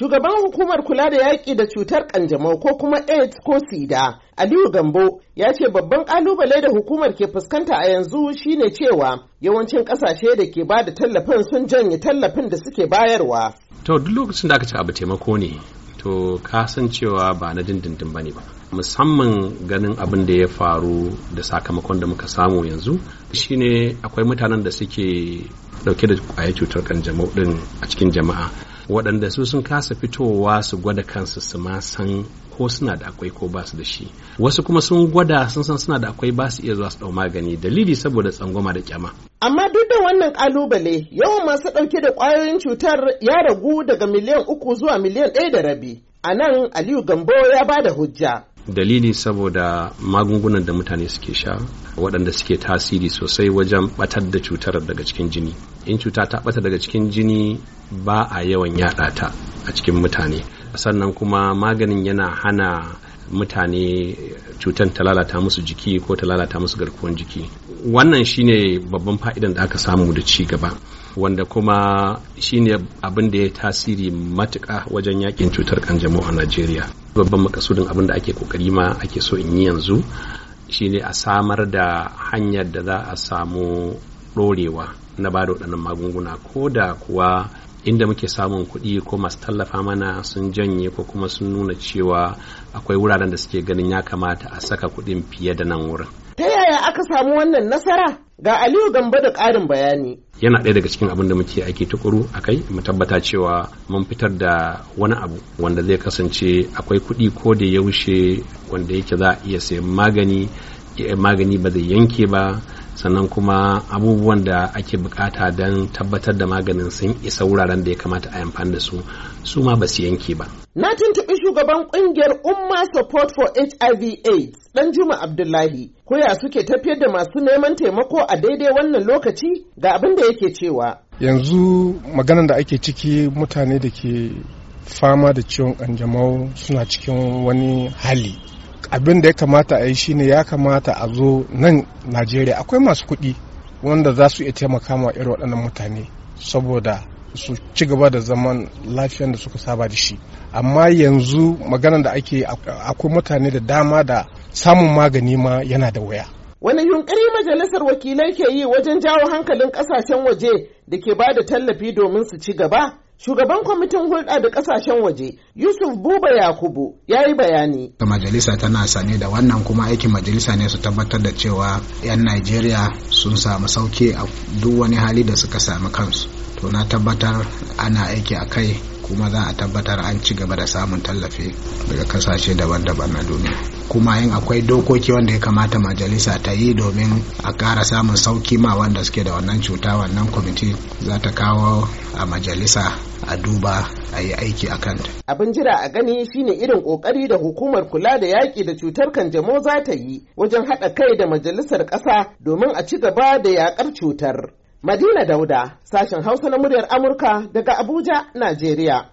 Shugaban hukumar kula da yaƙi da cutar ƙanjamau ko kuma AIDS ko SIDA, Aliyu Gambo, ya ce babban ƙalubale da hukumar ke fuskanta a yanzu shine cewa yawancin ƙasashe da ke ba da tallafin sun janye tallafin da suke bayarwa. To duk lokacin da aka ce abu taimako ne, to ka san cewa ba na dindindin ba ne ba. Musamman ganin abin da ya faru da sakamakon da muka samu yanzu shine akwai mutanen da suke ɗauke da ƙwayar cutar kanjamau din a cikin jama'a waɗanda su sun kasa fitowa su gwada kansu su ma san ko suna da akwai ko ba su da shi wasu kuma sun gwada sun san suna da akwai ba su iya zuwa su ɗau magani dalili saboda tsangwama da kyama Amma duk da wannan ƙalubale yawan masu ɗauke da ƙwayoyin cutar ya ragu daga miliyan uku zuwa miliyan ɗaya da rabi. A nan Aliyu Gambo ya ba da hujja. Dalili saboda magungunan da mutane suke sha waɗanda suke tasiri sosai wajen batar da cutar daga cikin jini. In cuta ta bata daga cikin jini ba a yawan yaɗa ta a cikin mutane. Sannan kuma maganin yana hana mutane cutar ta lalata musu jiki ko ta lalata musu garkuwan jiki. Wannan shine babban fa'idan da aka samu da ci gaba wanda kuma shine abin da ya tasiri matuƙa wajen yaƙin cutar kanjamau a Najeriya. Babban makasudin abin da ake ƙoƙari ma ake so in yi yanzu shine a samar da hanyar da za a samu ɗorewa na ba da waɗannan magunguna ko da kuwa inda muke samun kuɗi ko masu tallafa mana sun janye ko kuma sun nuna cewa akwai wuraren da suke ganin ya kamata a saka kuɗin fiye da nan wurin. Aka samu wannan nasara? Ga Aliyu Gambo da ƙarin bayani. yana ɗaya daga cikin abin da muke aiki tukuru a kai mu tabbata cewa mun fitar da wani abu wanda zai kasance akwai kuɗi ko da yaushe wanda yake za a iya sayan magani magani ba zai yanke ba sannan kuma abubuwan da ake buƙata don tabbatar da maganin sun isa wuraren da ya kamata a amfani da su su ma ba su yanke ba. Na tuntuɓi shugaban ƙungiyar Umma Support for HIV AIDS ɗan Juma Abdullahi koya suke tafiyar da masu neman taimako a daidai wannan lokaci ga abin da yake cewa. Yanzu maganan da ake ciki mutane da ke fama da ciwon ƙanjamau suna cikin wani hali abin da ya kamata a yi shine ya kamata a zo nan najeriya. Akwai masu kuɗi wanda za su iya taimaka ma irin waɗannan mutane saboda su ci gaba da zaman lafiyan da suka saba da shi. Amma yanzu maganan da ake akwai mutane da dama da samun magani ma yana da waya wani yunkuri majalisar wakilai ke yi wajen jawo hankalin ƙasashen waje da ke ba da tallafi domin su ci gaba? Shugaban kwamitin hulɗa da ƙasashen waje yusuf buba yakubu ya yi bayani. Majalisa tana sane da wannan kuma aikin majalisa ne su tabbatar da cewa 'yan najeriya sun samu sauke a duk wani hali da suka sami kansu. To na tabbatar ana aiki a kai kuma za a tabbatar an ci gaba da samun tallafi daga ƙasashe daban-daban na duniya kuma yin akwai dokoki wanda ya kamata majalisa ta yi domin a ƙara samun sauƙi ma wanda suke da wannan cuta wannan kwamiti za ta kawo a majalisa a duba a yi aiki a kanta. Abin jira a gani shine irin ƙoƙari da hukumar kula da yaƙi da cutar kanjamau za ta yi wajen haɗa kai da majalisar ƙasa domin a ci gaba da yaƙar cutar. Madina Dauda, sashen Hausa na muryar Amurka daga Abuja, Najeriya.